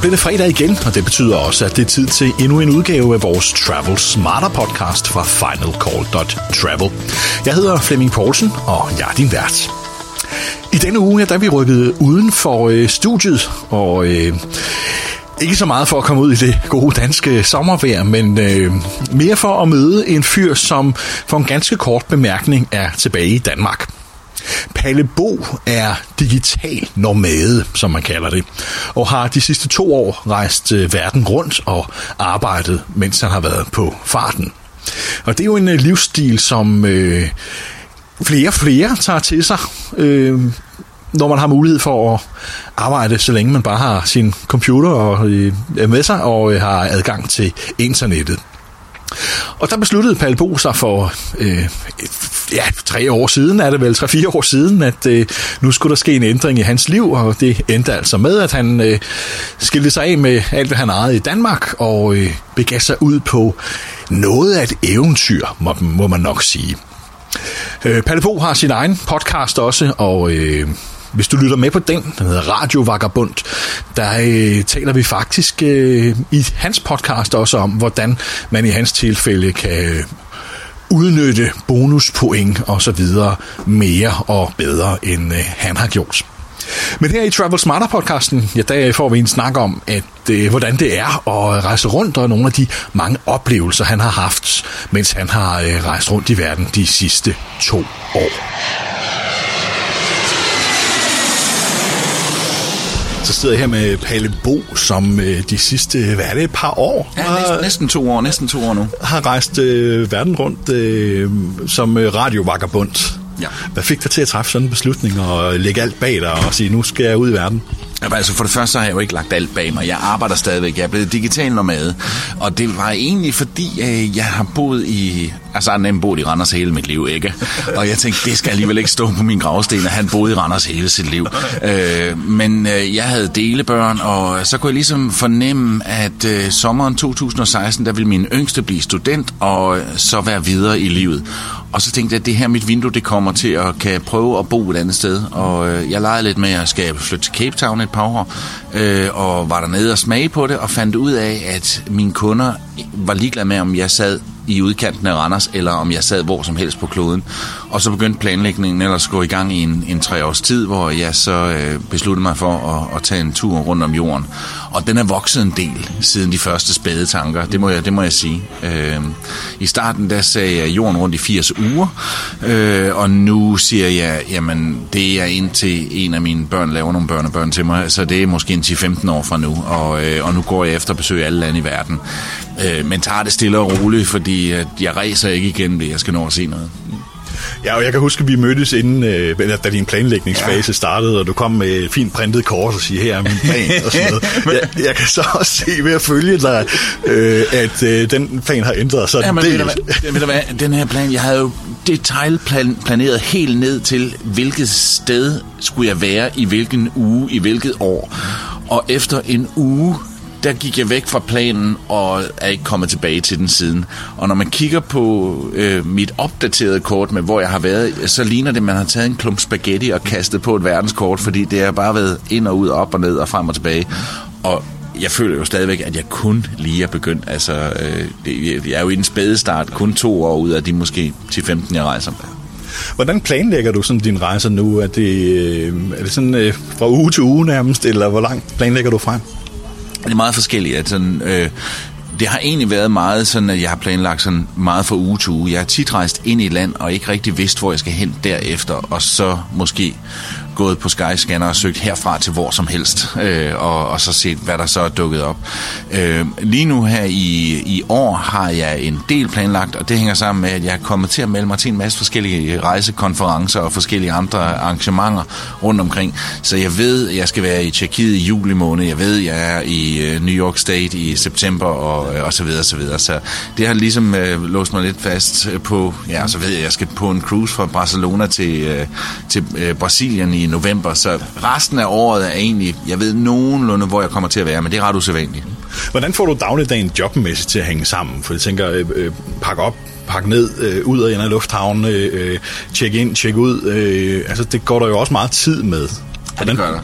bliver det fredag igen, og det betyder også, at det er tid til endnu en udgave af vores Travel Smarter podcast fra finalcall.travel. Jeg hedder Flemming Poulsen, og jeg er din vært. I denne uge, ja, der er vi rykket uden for øh, studiet, og øh, ikke så meget for at komme ud i det gode danske sommervejr, men øh, mere for at møde en fyr, som for en ganske kort bemærkning er tilbage i Danmark. Palle Bo er digital nomade, som man kalder det, og har de sidste to år rejst øh, verden rundt og arbejdet, mens han har været på farten. Og det er jo en øh, livsstil, som øh, flere og flere tager til sig, øh, når man har mulighed for at arbejde, så længe man bare har sin computer og, øh, med sig og øh, har adgang til internettet. Og der besluttede Palle Bo sig for øh, ja, tre år siden, er det vel, tre-fire år siden, at øh, nu skulle der ske en ændring i hans liv, og det endte altså med, at han øh, skilte sig af med alt, hvad han ejede i Danmark, og øh, begav sig ud på noget af et eventyr, må, må man nok sige. Øh, Palle Bo har sin egen podcast også, og øh, hvis du lytter med på den, den hedder Radio Vagabund, der øh, taler vi faktisk øh, i hans podcast også om, hvordan man i hans tilfælde kan øh, udnytte bonuspoint og så videre mere og bedre, end øh, han har gjort. Men her i Travel Smarter podcasten, ja, der får vi en snak om, at øh, hvordan det er at rejse rundt, og nogle af de mange oplevelser, han har haft, mens han har øh, rejst rundt i verden de sidste to år. Så sidder jeg her med Palle Bo, som øh, de sidste, hvad er det, et par år? Ja, næsten, næsten to år, næsten to år nu. Har rejst øh, verden rundt øh, som øh, radiovagabund. Ja. Hvad fik dig til at træffe sådan en beslutning og lægge alt bag dig og sige, nu skal jeg ud i verden? Altså for det første så har jeg jo ikke lagt alt bag mig. Jeg arbejder stadigvæk. Jeg er blevet digital nomade. Og det var egentlig fordi, øh, jeg har boet i... Altså, han har boet i Randers hele mit liv, ikke? Og jeg tænkte, det skal alligevel ikke stå på min gravsten, at han boede i Randers hele sit liv. Øh, men øh, jeg havde delebørn, og så kunne jeg ligesom fornemme, at øh, sommeren 2016, der ville min yngste blive student, og øh, så være videre i livet. Og så tænkte jeg, at det her mit vindue, det kommer til at kan prøve at bo et andet sted. Og øh, jeg legede lidt med at skal flytte til Cape Town et par år, øh, og var dernede og smage på det, og fandt ud af, at mine kunder var ligeglade med, om jeg sad i udkanten af Randers, eller om jeg sad hvor som helst på kloden. Og så begyndte planlægningen ellers gå i gang i en, en tre års tid, hvor jeg så øh, besluttede mig for at, at tage en tur rundt om jorden. Og den er vokset en del siden de første spæde tanker, det må jeg, det må jeg sige. Øh, I starten der sagde jeg jorden rundt i 80 uger, øh, og nu siger jeg, jamen det er indtil en af mine børn laver nogle børnebørn til mig, så det er måske indtil 15 år fra nu, og, øh, og nu går jeg efter at besøge alle lande i verden. Øh, men tager det stille og roligt, fordi at jeg rejser ikke igennem det, jeg skal nå at se noget. Ja, og jeg kan huske, at vi mødtes inden, øh, da din planlægningsfase ja. startede, og du kom med et fint printet kort og siger, her er min plan og sådan noget. Jeg, jeg kan så også se ved at følge dig, øh, at øh, den plan har ændret sig ja, men del. Ved du, hvad, ved du hvad, den her plan, jeg havde jo detaljplaneret helt ned til, hvilket sted skulle jeg være i hvilken uge, i hvilket år. Og efter en uge der gik jeg væk fra planen og er ikke kommet tilbage til den siden. Og når man kigger på øh, mit opdaterede kort med, hvor jeg har været, så ligner det, at man har taget en klump spaghetti og kastet på et verdenskort, fordi det har bare været ind og ud, op og ned og frem og tilbage. Og jeg føler jo stadigvæk, at jeg kun lige er begyndt. Altså, øh, det, jeg er jo i en spæde start, kun to år ud af de måske til 15, jeg rejser med. Hvordan planlægger du sådan din rejser nu? Er det, øh, er det sådan øh, fra uge til uge nærmest, eller hvor langt planlægger du frem? Det er meget forskelligt. At sådan, øh, det har egentlig været meget sådan, at jeg har planlagt sådan meget for uge til uge. Jeg har tit rejst ind i et land og ikke rigtig vidst, hvor jeg skal hen derefter, og så måske gået på Skyscanner og søgt herfra til hvor som helst, øh, og, og så set, hvad der så er dukket op. Øh, lige nu her i, i år har jeg en del planlagt, og det hænger sammen med, at jeg er kommet til at melde mig til en masse forskellige rejsekonferencer og forskellige andre arrangementer rundt omkring. Så jeg ved, at jeg skal være i Tjekkiet i juli måned, jeg ved, at jeg er i øh, New York State i september, og, øh, og så videre, så videre. Så det har ligesom øh, låst mig lidt fast på, ja, så ved jeg, at jeg skal på en cruise fra Barcelona til, øh, til øh, Brasilien i november, så resten af året er egentlig, jeg ved nogenlunde, hvor jeg kommer til at være, men det er ret usædvanligt. Hvordan får du dagligdagen jobmæssigt til at hænge sammen? For jeg tænker, øh, øh, pak op, pak ned, øh, ud og ind af lufthavnen, øh, check ind, check ud. Øh, altså, det går der jo også meget tid med. Ja, det gør der.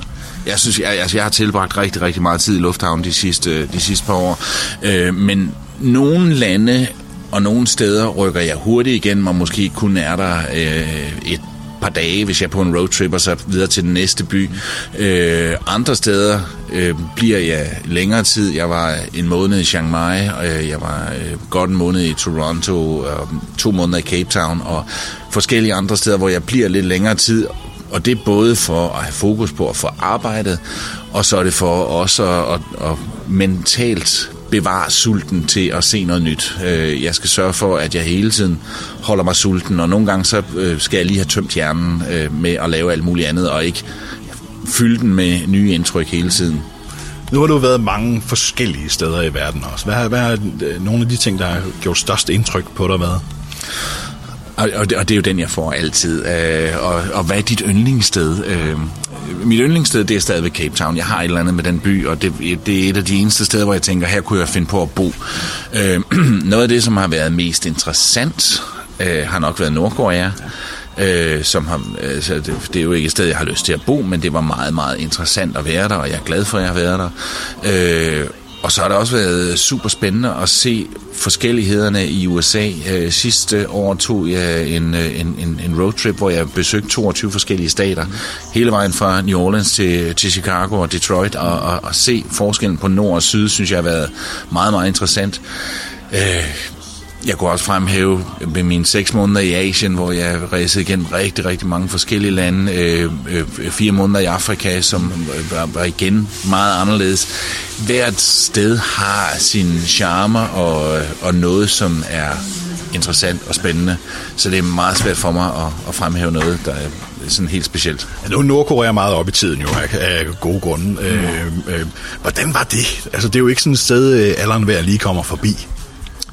Jeg synes, jeg, altså, jeg har tilbragt rigtig, rigtig meget tid i lufthavnen de sidste, de sidste par år. Øh, men nogle lande og nogle steder rykker jeg hurtigt igen, og måske kun er der øh, et par dage, hvis jeg er på en roadtrip, og så videre til den næste by. Øh, andre steder øh, bliver jeg længere tid. Jeg var en måned i Chiang Mai, og øh, jeg var øh, godt en måned i Toronto, og øh, to måneder i Cape Town, og forskellige andre steder, hvor jeg bliver lidt længere tid. Og det er både for at have fokus på at få arbejdet, og så er det for også at, at, at mentalt bevare sulten til at se noget nyt. Øh, jeg skal sørge for, at jeg hele tiden holder mig sulten, og nogle gange så øh, skal jeg lige have tømt hjernen øh, med at lave alt muligt andet, og ikke fylde den med nye indtryk hele tiden. Nu har du været mange forskellige steder i verden også. Hvad, hvad er nogle af de ting, der har gjort størst indtryk på dig været? Og, og, det, og det er jo den, jeg får altid. Øh, og, og hvad er dit yndlingssted? Øh, mit yndlingssted, det er stadigvæk Cape Town. Jeg har et eller andet med den by, og det, det er et af de eneste steder, hvor jeg tænker, her kunne jeg finde på at bo. Øh, noget af det, som har været mest interessant, øh, har nok været Nordkorea. Øh, som har, altså det, det er jo ikke et sted, jeg har lyst til at bo, men det var meget, meget interessant at være der, og jeg er glad for, at jeg har været der. Øh, og så har det også været super spændende at se forskellighederne i USA. Øh, sidste år tog jeg en, øh, en, en, en roadtrip, hvor jeg besøgte 22 forskellige stater. Hele vejen fra New Orleans til, til Chicago og Detroit. Og, og, og se forskellen på nord og syd, synes jeg har været meget, meget interessant. Øh, jeg kunne også fremhæve øh, med mine seks måneder i Asien, hvor jeg rejste igennem rigtig, rigtig mange forskellige lande. Øh, øh, fire måneder i Afrika, som var, var igen meget anderledes. Hvert sted har sin charme og, og noget, som er interessant og spændende. Så det er meget svært for mig at, at fremhæve noget, der er sådan helt specielt. Ja, nu er Nordkorea meget op i tiden jo, af, gode grunde. Mm. Øh, øh, hvordan var det? Altså, det er jo ikke sådan et sted, øh, alderen hver lige kommer forbi.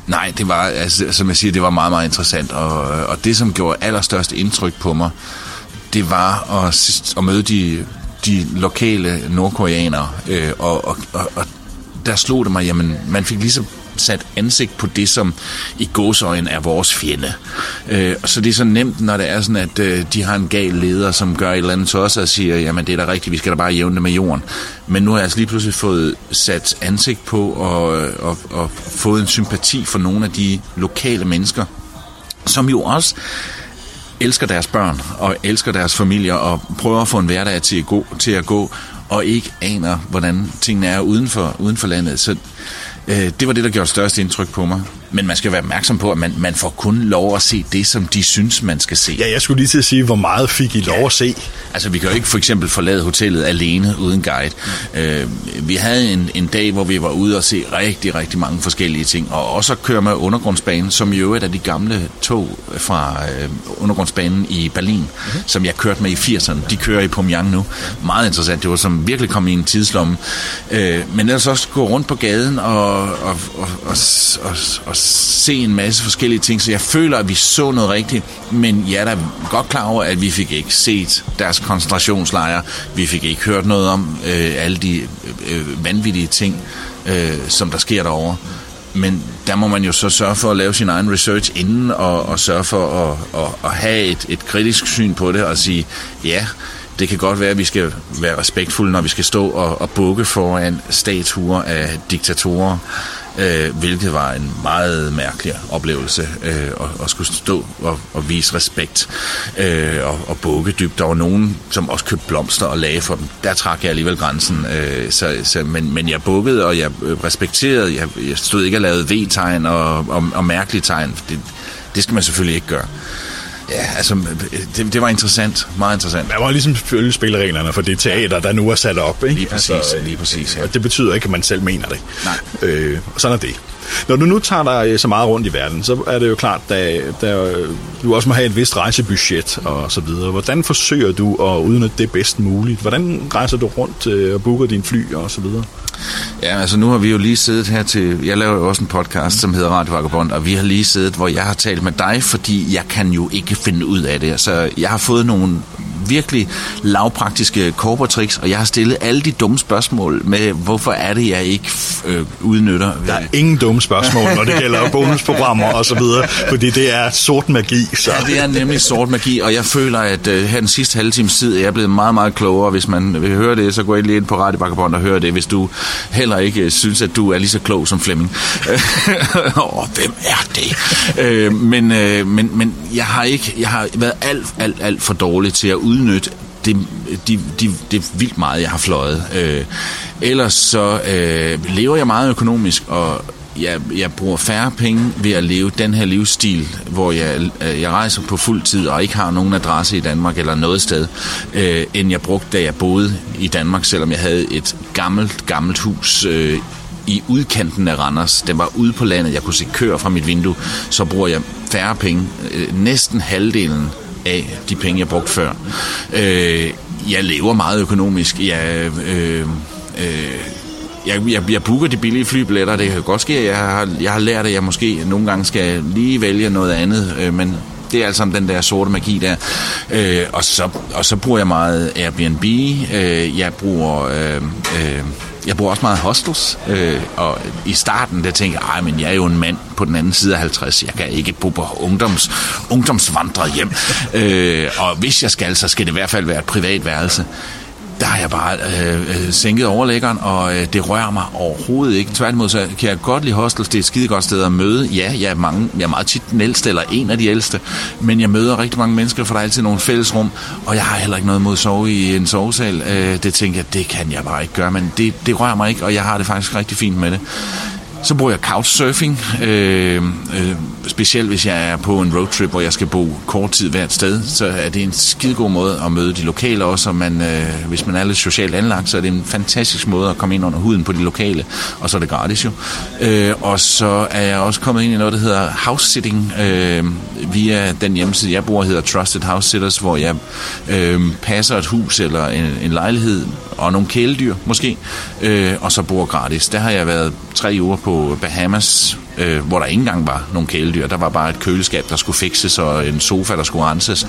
Nej, det var, altså, som jeg siger, det var meget, meget interessant. Og, øh, og det, som gjorde allerstørst indtryk på mig, det var at, at møde de, de lokale nordkoreanere. Øh, og, og, og, og der slog det mig, jamen, man fik ligesom sat ansigt på det, som i godsøjen er vores fjende. Øh, så det er så nemt, når det er sådan, at øh, de har en gal leder, som gør et eller andet til os og siger, jamen det er da rigtigt, vi skal da bare jævne det med jorden. Men nu har jeg altså lige pludselig fået sat ansigt på og, øh, og, og fået en sympati for nogle af de lokale mennesker, som jo også elsker deres børn og elsker deres familier og prøver at få en hverdag til at gå, til at gå og ikke aner, hvordan tingene er uden for, uden for landet. Så Øh, det var det, der gjorde størst indtryk på mig. Men man skal være opmærksom på, at man, man får kun lov at se det, som de synes, man skal se. Ja, jeg skulle lige til at sige, hvor meget fik I lov ja. at se? Altså, vi kan jo ikke for eksempel forlade hotellet alene uden guide. Øh, vi havde en, en dag, hvor vi var ude og se rigtig, rigtig mange forskellige ting. Og også at køre med undergrundsbanen, som jo er af de gamle tog fra øh, undergrundsbanen i Berlin, mm. som jeg kørte med i 80'erne. De kører i Pyongyang nu. Meget interessant. Det var som virkelig kom i en tidslomme. Øh, men ellers også gå rundt på gaden og og, og, og, og, og, og se en masse forskellige ting, så jeg føler, at vi så noget rigtigt, men jeg er da godt klar over, at vi fik ikke set deres koncentrationslejre, vi fik ikke hørt noget om øh, alle de øh, øh, vanvittige ting, øh, som der sker derovre. Men der må man jo så sørge for at lave sin egen research inden, og, og sørge for at, at, at have et, et kritisk syn på det, og sige, ja, det kan godt være, at vi skal være respektfulde, når vi skal stå og, og bukke foran statuer af diktatorer, øh, hvilket var en meget mærkelig oplevelse øh, at, at skulle stå og, og vise respekt øh, og, og bukke dybt. Der var nogen, som også købte blomster og lagde for dem. Der trak jeg alligevel grænsen. Øh, så, så, men, men jeg bukkede, og jeg øh, respekterede. Jeg, jeg stod ikke og lavede V-tegn og, og, og mærkelige tegn. Det, det skal man selvfølgelig ikke gøre. Ja, altså, det, det var interessant. Meget interessant. Man må ligesom følge spillereglerne for det teater, der nu er sat op. Ikke? Lige præcis, altså, lige præcis ja. Og det betyder ikke, at man selv mener det. Nej. Øh, sådan er det. Når du nu tager dig øh, så meget rundt i verden, så er det jo klart, at du også må have et vist rejsebudget og så videre. Hvordan forsøger du at udnytte det bedst muligt? Hvordan rejser du rundt øh, og booker din fly og så videre? Ja, altså nu har vi jo lige siddet her til, jeg laver jo også en podcast, som hedder Radio Vagabond, og vi har lige siddet, hvor jeg har talt med dig, fordi jeg kan jo ikke finde ud af det. Så jeg har fået nogle virkelig lavpraktiske korportricks, og jeg har stillet alle de dumme spørgsmål med, hvorfor er det, jeg ikke øh, udnytter. Der er ingen dumme spørgsmål, når det gælder bonusprogrammer og så videre, fordi det er sort magi. Så. Ja, det er nemlig sort magi, og jeg føler, at øh, her den sidste halve times tid er jeg blevet meget, meget klogere. Hvis man vil høre det, så gå lige ind på Radio Bakkebånd og hør det, hvis du heller ikke øh, synes, at du er lige så klog som Flemming. Åh, oh, hvem er det? Øh, men, øh, men, men jeg har ikke, jeg har været alt, alt, alt for dårlig til at udnytte det, de, de, det vildt meget, jeg har fløjet. Øh, ellers så øh, lever jeg meget økonomisk, og jeg, jeg bruger færre penge ved at leve den her livsstil, hvor jeg, øh, jeg rejser på fuld tid og ikke har nogen adresse i Danmark eller noget sted, øh, end jeg brugte, da jeg boede i Danmark, selvom jeg havde et gammelt, gammelt hus øh, i udkanten af Randers. Den var ude på landet, jeg kunne se køer fra mit vindue, så bruger jeg færre penge. Øh, næsten halvdelen af de penge, jeg brugte før. Øh, jeg lever meget økonomisk. Jeg, øh, øh, jeg, jeg, jeg booker de billige flybilletter. Det kan godt ske, at jeg har, jeg har lært, at jeg måske nogle gange skal lige vælge noget andet, øh, men det er altså den der sorte magi der. Øh, og, så, og så bruger jeg meget Airbnb. Øh, jeg bruger... Øh, øh, jeg bruger også meget hostels, øh, og i starten der tænkte jeg, men jeg er jo en mand på den anden side af 50, jeg kan ikke bo på ungdoms, ungdomsvandret hjem, øh, og hvis jeg skal, så skal det i hvert fald være et privat værelse der har jeg bare øh, øh, sænket overlæggeren, og øh, det rører mig overhovedet ikke. Tværtimod så kan jeg godt lide hostels, det er et skide godt sted at møde. Ja, jeg er, mange, jeg er meget tit den ældste, eller en af de ældste, men jeg møder rigtig mange mennesker, for der er altid nogle fælles rum, og jeg har heller ikke noget mod at sove i en sovesal. Øh, det tænker jeg, det kan jeg bare ikke gøre, men det, det rører mig ikke, og jeg har det faktisk rigtig fint med det. Så bruger jeg couchsurfing, øh, øh, specielt hvis jeg er på en roadtrip, hvor jeg skal bo kort tid hvert sted, så er det en skidegod måde at møde de lokale også, og man, øh, hvis man er lidt socialt anlagt, så er det en fantastisk måde at komme ind under huden på de lokale, og så er det gratis jo. Øh, og så er jeg også kommet ind i noget, der hedder house sitting, øh, via den hjemmeside, jeg bruger, hedder Trusted House Sitters, hvor jeg øh, passer et hus eller en, en lejlighed og nogle kæledyr måske, øh, og så bor gratis. Der har jeg været tre uger på Bahamas, øh, hvor der ikke engang var nogen kæledyr. Der var bare et køleskab, der skulle fikses, og en sofa, der skulle renses.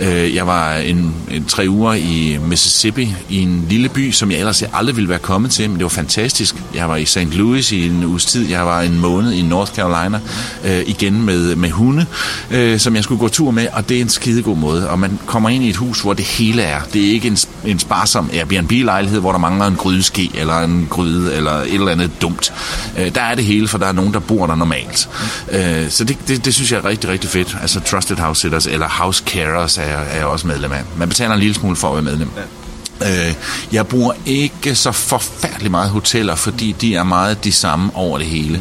Øh, jeg var en, en tre uger i Mississippi, i en lille by, som jeg ellers aldrig ville være kommet til, men det var fantastisk. Jeg var i St. Louis i en uges tid. Jeg var en måned i North Carolina, øh, igen med, med hunde, øh, som jeg skulle gå tur med, og det er en skidegod måde. Og man kommer ind i et hus, hvor det hele er. Det er ikke en, en sparsom Airbnb-lejlighed, hvor der mangler en grydeske, eller en gryde, eller et eller andet dumt. Øh, der er det hele, for der er nogen, der bor der normalt. Øh, så det, det, det synes jeg er rigtig, rigtig fedt. Altså Trusted House Sitters eller House Carers er, er jeg også medlem af. Man betaler en lille smule for at være medlem. Ja. Øh, jeg bruger ikke så forfærdeligt meget hoteller, fordi de er meget de samme over det hele.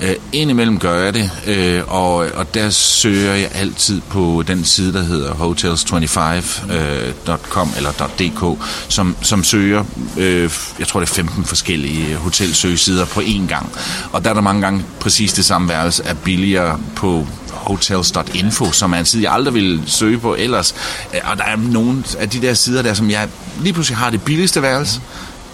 Mm. Øh, indimellem gør jeg det, øh, og, og der søger jeg altid på den side, der hedder hotels25.com øh, eller .dk, som, som søger, øh, jeg tror det er 15 forskellige hotelsøgesider på én gang. Og der er der mange gange præcis det samme værelse er billigere på hotels.info, som er en side, jeg aldrig ville søge på ellers. Øh, og der er nogle af de der sider der, som jeg lige pludselig har det billigste værelse,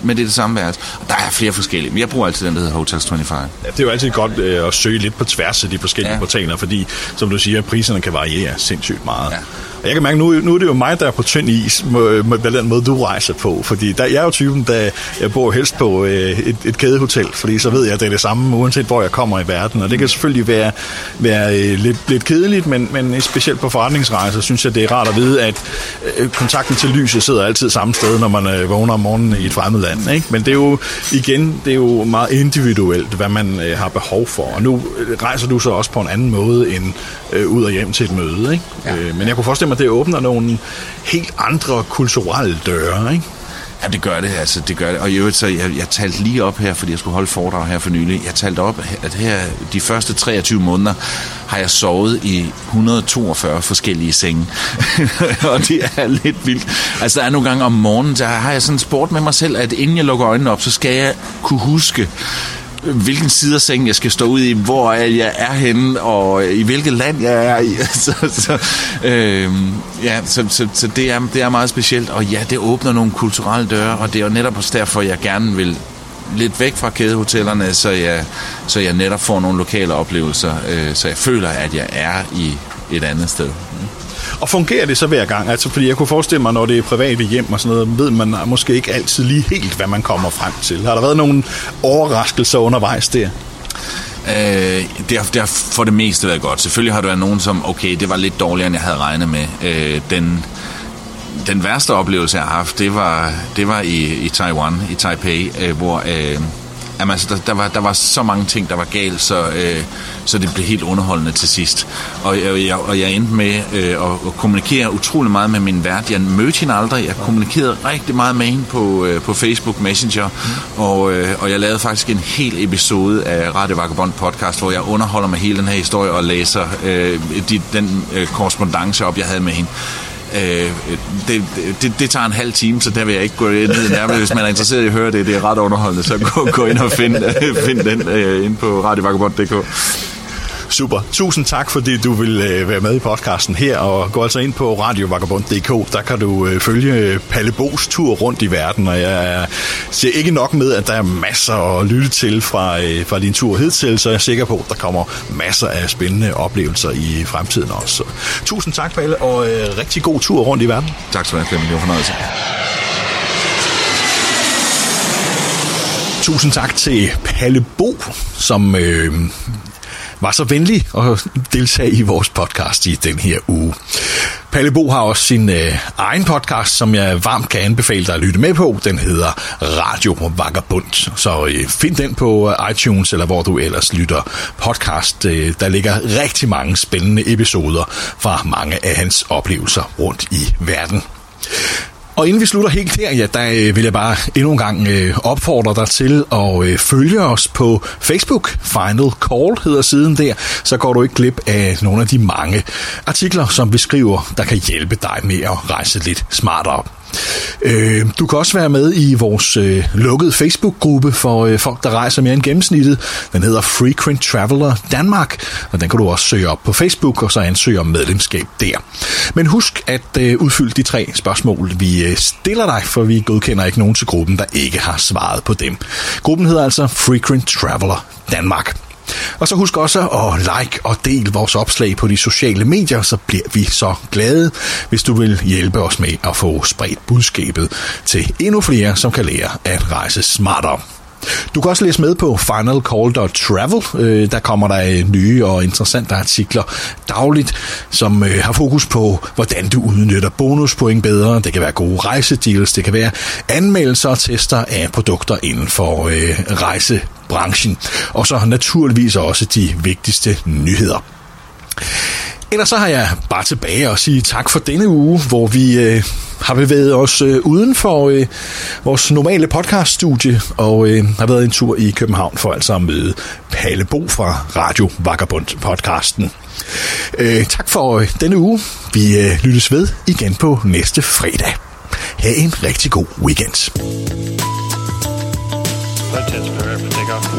men det er det samme værelse. Og der er flere forskellige, men jeg bruger altid den, der hedder Hotels 25. Ja, det er jo altid godt øh, at søge lidt på tværs af de forskellige ja. portaler, fordi, som du siger, priserne kan variere sindssygt meget. Ja. Og jeg kan mærke, nu, nu er det jo mig, der er på tynd is med, med den måde, du rejser på. Fordi der, jeg er jo typen, der jeg bor helst på øh, et, et kædehotel, fordi så ved jeg, at det er det samme, uanset hvor jeg kommer i verden. Og det kan selvfølgelig være, være øh, lidt, lidt kedeligt, men, men specielt på forretningsrejser, synes jeg, det er rart at vide, at øh, kontakten til lyset sidder altid samme sted, når man øh, vågner om morgenen i et fremmed land. Ikke? Men det er jo, igen, det er jo meget individuelt, hvad man øh, har behov for. Og nu øh, rejser du så også på en anden måde end øh, ud og hjem til et møde. Ikke? Ja. Øh, men jeg kunne forestille mig, det åbner nogle helt andre kulturelle døre, ikke? Ja, det gør det, altså, det gør det. Og i øvrigt, så jeg, jeg talte lige op her, fordi jeg skulle holde foredrag her for nylig. Jeg talte op, at her de første 23 måneder har jeg sovet i 142 forskellige senge. og det er lidt vildt. Altså, der er nogle gange om morgenen, så har jeg sådan sport med mig selv, at inden jeg lukker øjnene op, så skal jeg kunne huske, hvilken side af sengen jeg skal stå ud i, hvor jeg er henne, og i hvilket land jeg er i. så, så, øh, ja, så, så, så det, er, det er meget specielt, og ja, det åbner nogle kulturelle døre, og det er jo netop også derfor, jeg gerne vil lidt væk fra kædehotellerne, så jeg, så jeg netop får nogle lokale oplevelser, øh, så jeg føler, at jeg er i et andet sted. Og fungerer det så hver gang? Altså, fordi jeg kunne forestille mig, når det er private hjem og sådan noget, ved man måske ikke altid lige helt, hvad man kommer frem til. Har der været nogle overraskelser undervejs der? Øh, det, har, det har for det meste været godt. Selvfølgelig har der været nogen, som, okay, det var lidt dårligere, end jeg havde regnet med. Øh, den, den værste oplevelse, jeg har haft, det var, det var i, i Taiwan, i Taipei, øh, hvor... Øh, Jamen, altså, der, der, var, der var så mange ting, der var galt, så, øh, så det blev helt underholdende til sidst. Og, og, jeg, og jeg endte med øh, at, at kommunikere utrolig meget med min vært. Jeg mødte hende aldrig. Jeg kommunikerede rigtig meget med hende på, øh, på Facebook Messenger. Mm. Og, øh, og jeg lavede faktisk en hel episode af Radio Vagabond podcast, hvor jeg underholder med hele den her historie og læser øh, de, den øh, korrespondence op, jeg havde med hende. Øh, øh, det, det, det tager en halv time, så der vil jeg ikke gå ned nærmere. Hvis man er interesseret i at høre det, det er ret underholdende, så gå, gå ind og find, find den øh, ind på radiovagabond.dk. Super. Tusind tak, fordi du vil øh, være med i podcasten her, og gå altså ind på radiovagabond.dk. Der kan du øh, følge øh, Palle Bos tur rundt i verden, og jeg ser ikke nok med, at der er masser at lytte til fra, øh, fra din tur hidtil, så jeg er sikker på, at der kommer masser af spændende oplevelser i fremtiden også. Så, tusind tak, Palle, og øh, rigtig god tur rundt i verden. Tak skal du have, Flemming. Det var fornøjelse. Tusind tak til Palle Bo, som øh, var så venlig at deltage i vores podcast i den her uge. Palle Bo har også sin øh, egen podcast, som jeg varmt kan anbefale dig at lytte med på. Den hedder Radio Vagabund. Så øh, find den på øh, iTunes, eller hvor du ellers lytter podcast. Øh, der ligger rigtig mange spændende episoder fra mange af hans oplevelser rundt i verden. Og inden vi slutter helt der, ja, der øh, vil jeg bare endnu en gang øh, opfordre dig til at øh, følge os på Facebook. Final Call hedder siden der. Så går du ikke glip af nogle af de mange artikler, som vi skriver, der kan hjælpe dig med at rejse lidt smartere. Øh, du kan også være med i vores øh, lukkede Facebook-gruppe for øh, folk, der rejser mere end gennemsnittet. Den hedder Frequent Traveler Danmark, og den kan du også søge op på Facebook, og så ansøge om medlemskab der. Men husk at øh, udfylde de tre spørgsmål, vi øh, stiller dig, for vi godkender ikke nogen til gruppen, der ikke har svaret på dem. Gruppen hedder altså Frequent Traveler Danmark. Og så husk også at like og del vores opslag på de sociale medier, så bliver vi så glade, hvis du vil hjælpe os med at få spredt budskabet til endnu flere, som kan lære at rejse smartere. Du kan også læse med på finalcall.travel. Øh, der kommer der øh, nye og interessante artikler dagligt, som øh, har fokus på, hvordan du udnytter bonuspoint bedre. Det kan være gode rejsedeals, det kan være anmeldelser og tester af produkter inden for øh, rejsebranchen. Og så naturligvis også de vigtigste nyheder. Ellers så har jeg bare tilbage at sige tak for denne uge, hvor vi øh, har bevæget os øh, uden for øh, vores normale podcaststudie og øh, har været en tur i København for altså at møde Palle Bo fra Radio Vagabond podcasten. Øh, tak for øh, denne uge. Vi øh, lyttes ved igen på næste fredag. Ha' en rigtig god weekend. Let's prepare for takeoff.